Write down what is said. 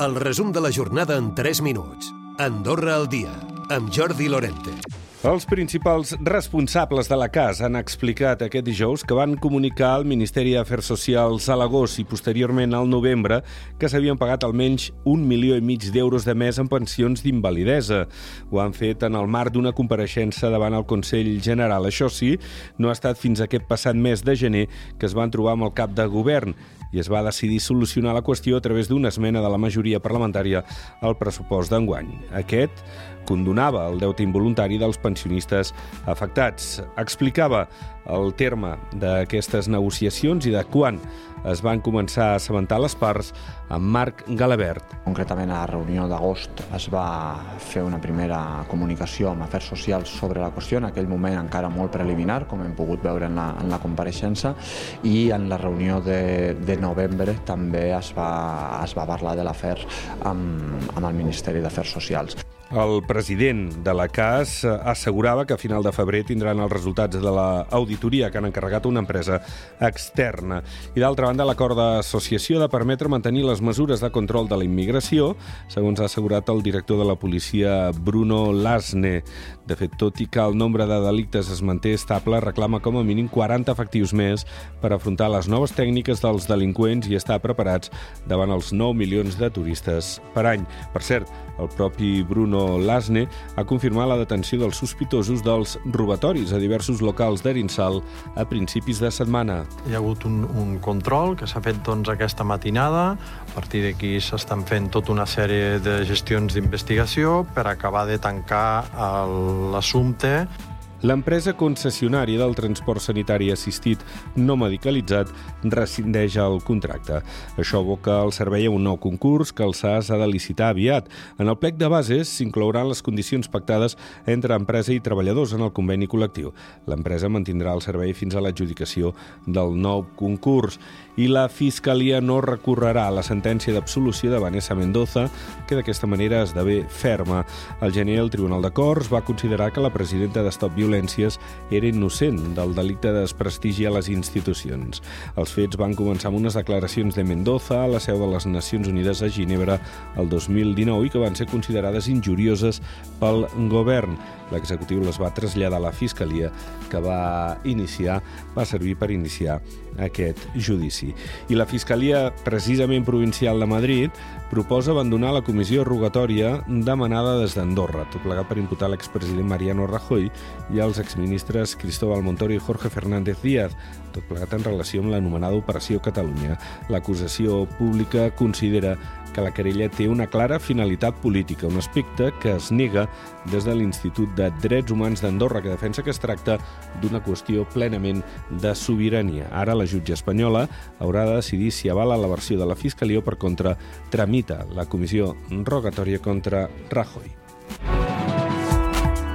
El resum de la jornada en 3 minuts. Andorra al dia, amb Jordi Lorente. Els principals responsables de la CAS han explicat aquest dijous que van comunicar al Ministeri d'Afers Socials a l'agost i posteriorment al novembre que s'havien pagat almenys un milió i mig d'euros de més en pensions d'invalidesa. Ho han fet en el marc d'una compareixença davant el Consell General. Això sí, no ha estat fins aquest passat mes de gener que es van trobar amb el cap de govern i es va decidir solucionar la qüestió a través d'una esmena de la majoria parlamentària al pressupost d'enguany. Aquest condonava el deute involuntari dels pensionistes afectats. Explicava el terme d'aquestes negociacions i de quan es van començar a assabentar les parts amb Marc Galabert. Concretament a la reunió d'agost es va fer una primera comunicació amb Afers Socials sobre la qüestió, en aquell moment encara molt preliminar, com hem pogut veure en la, en la compareixença, i en la reunió de, de novembre també es va, es va parlar de l'afer amb, amb el Ministeri d'Afers Socials. El president de la CAS assegurava que a final de febrer tindran els resultats de l'auditoria que han encarregat una empresa externa. I d'altra banda, l'acord d'associació de permetre mantenir les mesures de control de la immigració, segons ha assegurat el director de la policia Bruno Lasne. De fet, tot i que el nombre de delictes es manté estable, reclama com a mínim 40 efectius més per afrontar les noves tècniques dels delinqüents i estar preparats davant els 9 milions de turistes per any. Per cert, el propi Bruno Lasne ha confirmat la detenció dels sospitosos dels robatoris a diversos locals d'Erinsal a principis de setmana. Hi ha hagut un, un control que s'ha fet doncs, aquesta matinada. A partir d'aquí s'estan fent tota una sèrie de gestions d'investigació per acabar de tancar l'assumpte L'empresa concessionària del transport sanitari assistit no medicalitzat rescindeix el contracte. Això aboca el servei a un nou concurs que el SAS ha de licitar aviat. En el plec de bases s'inclouran les condicions pactades entre empresa i treballadors en el conveni col·lectiu. L'empresa mantindrà el servei fins a l'adjudicació del nou concurs i la Fiscalia no recorrerà a la sentència d'absolució de Vanessa Mendoza, que d'aquesta manera esdevé ferma. Al gener, el Tribunal de Corts va considerar que la presidenta d'Estop Violències era innocent del delicte de desprestigi a les institucions. Els fets van començar amb unes declaracions de Mendoza a la seu de les Nacions Unides a Ginebra el 2019 i que van ser considerades injurioses pel govern. L'executiu les va traslladar a la Fiscalia, que va iniciar, va servir per iniciar aquest judici. I la Fiscalia, precisament provincial de Madrid, proposa abandonar la comissió rogatòria demanada des d'Andorra, tot plegat per imputar l'expresident Mariano Rajoy i els exministres Cristóbal Montoro i Jorge Fernández Díaz, tot plegat en relació amb l'anomenada Operació Catalunya. L'acusació pública considera que la querella té una clara finalitat política, un aspecte que es nega des de l'Institut de Drets Humans d'Andorra, que defensa que es tracta d'una qüestió plenament de sobirania. Ara la jutge espanyola haurà de decidir si avala la versió de la Fiscalia o per contra tramita la comissió rogatòria contra Rajoy.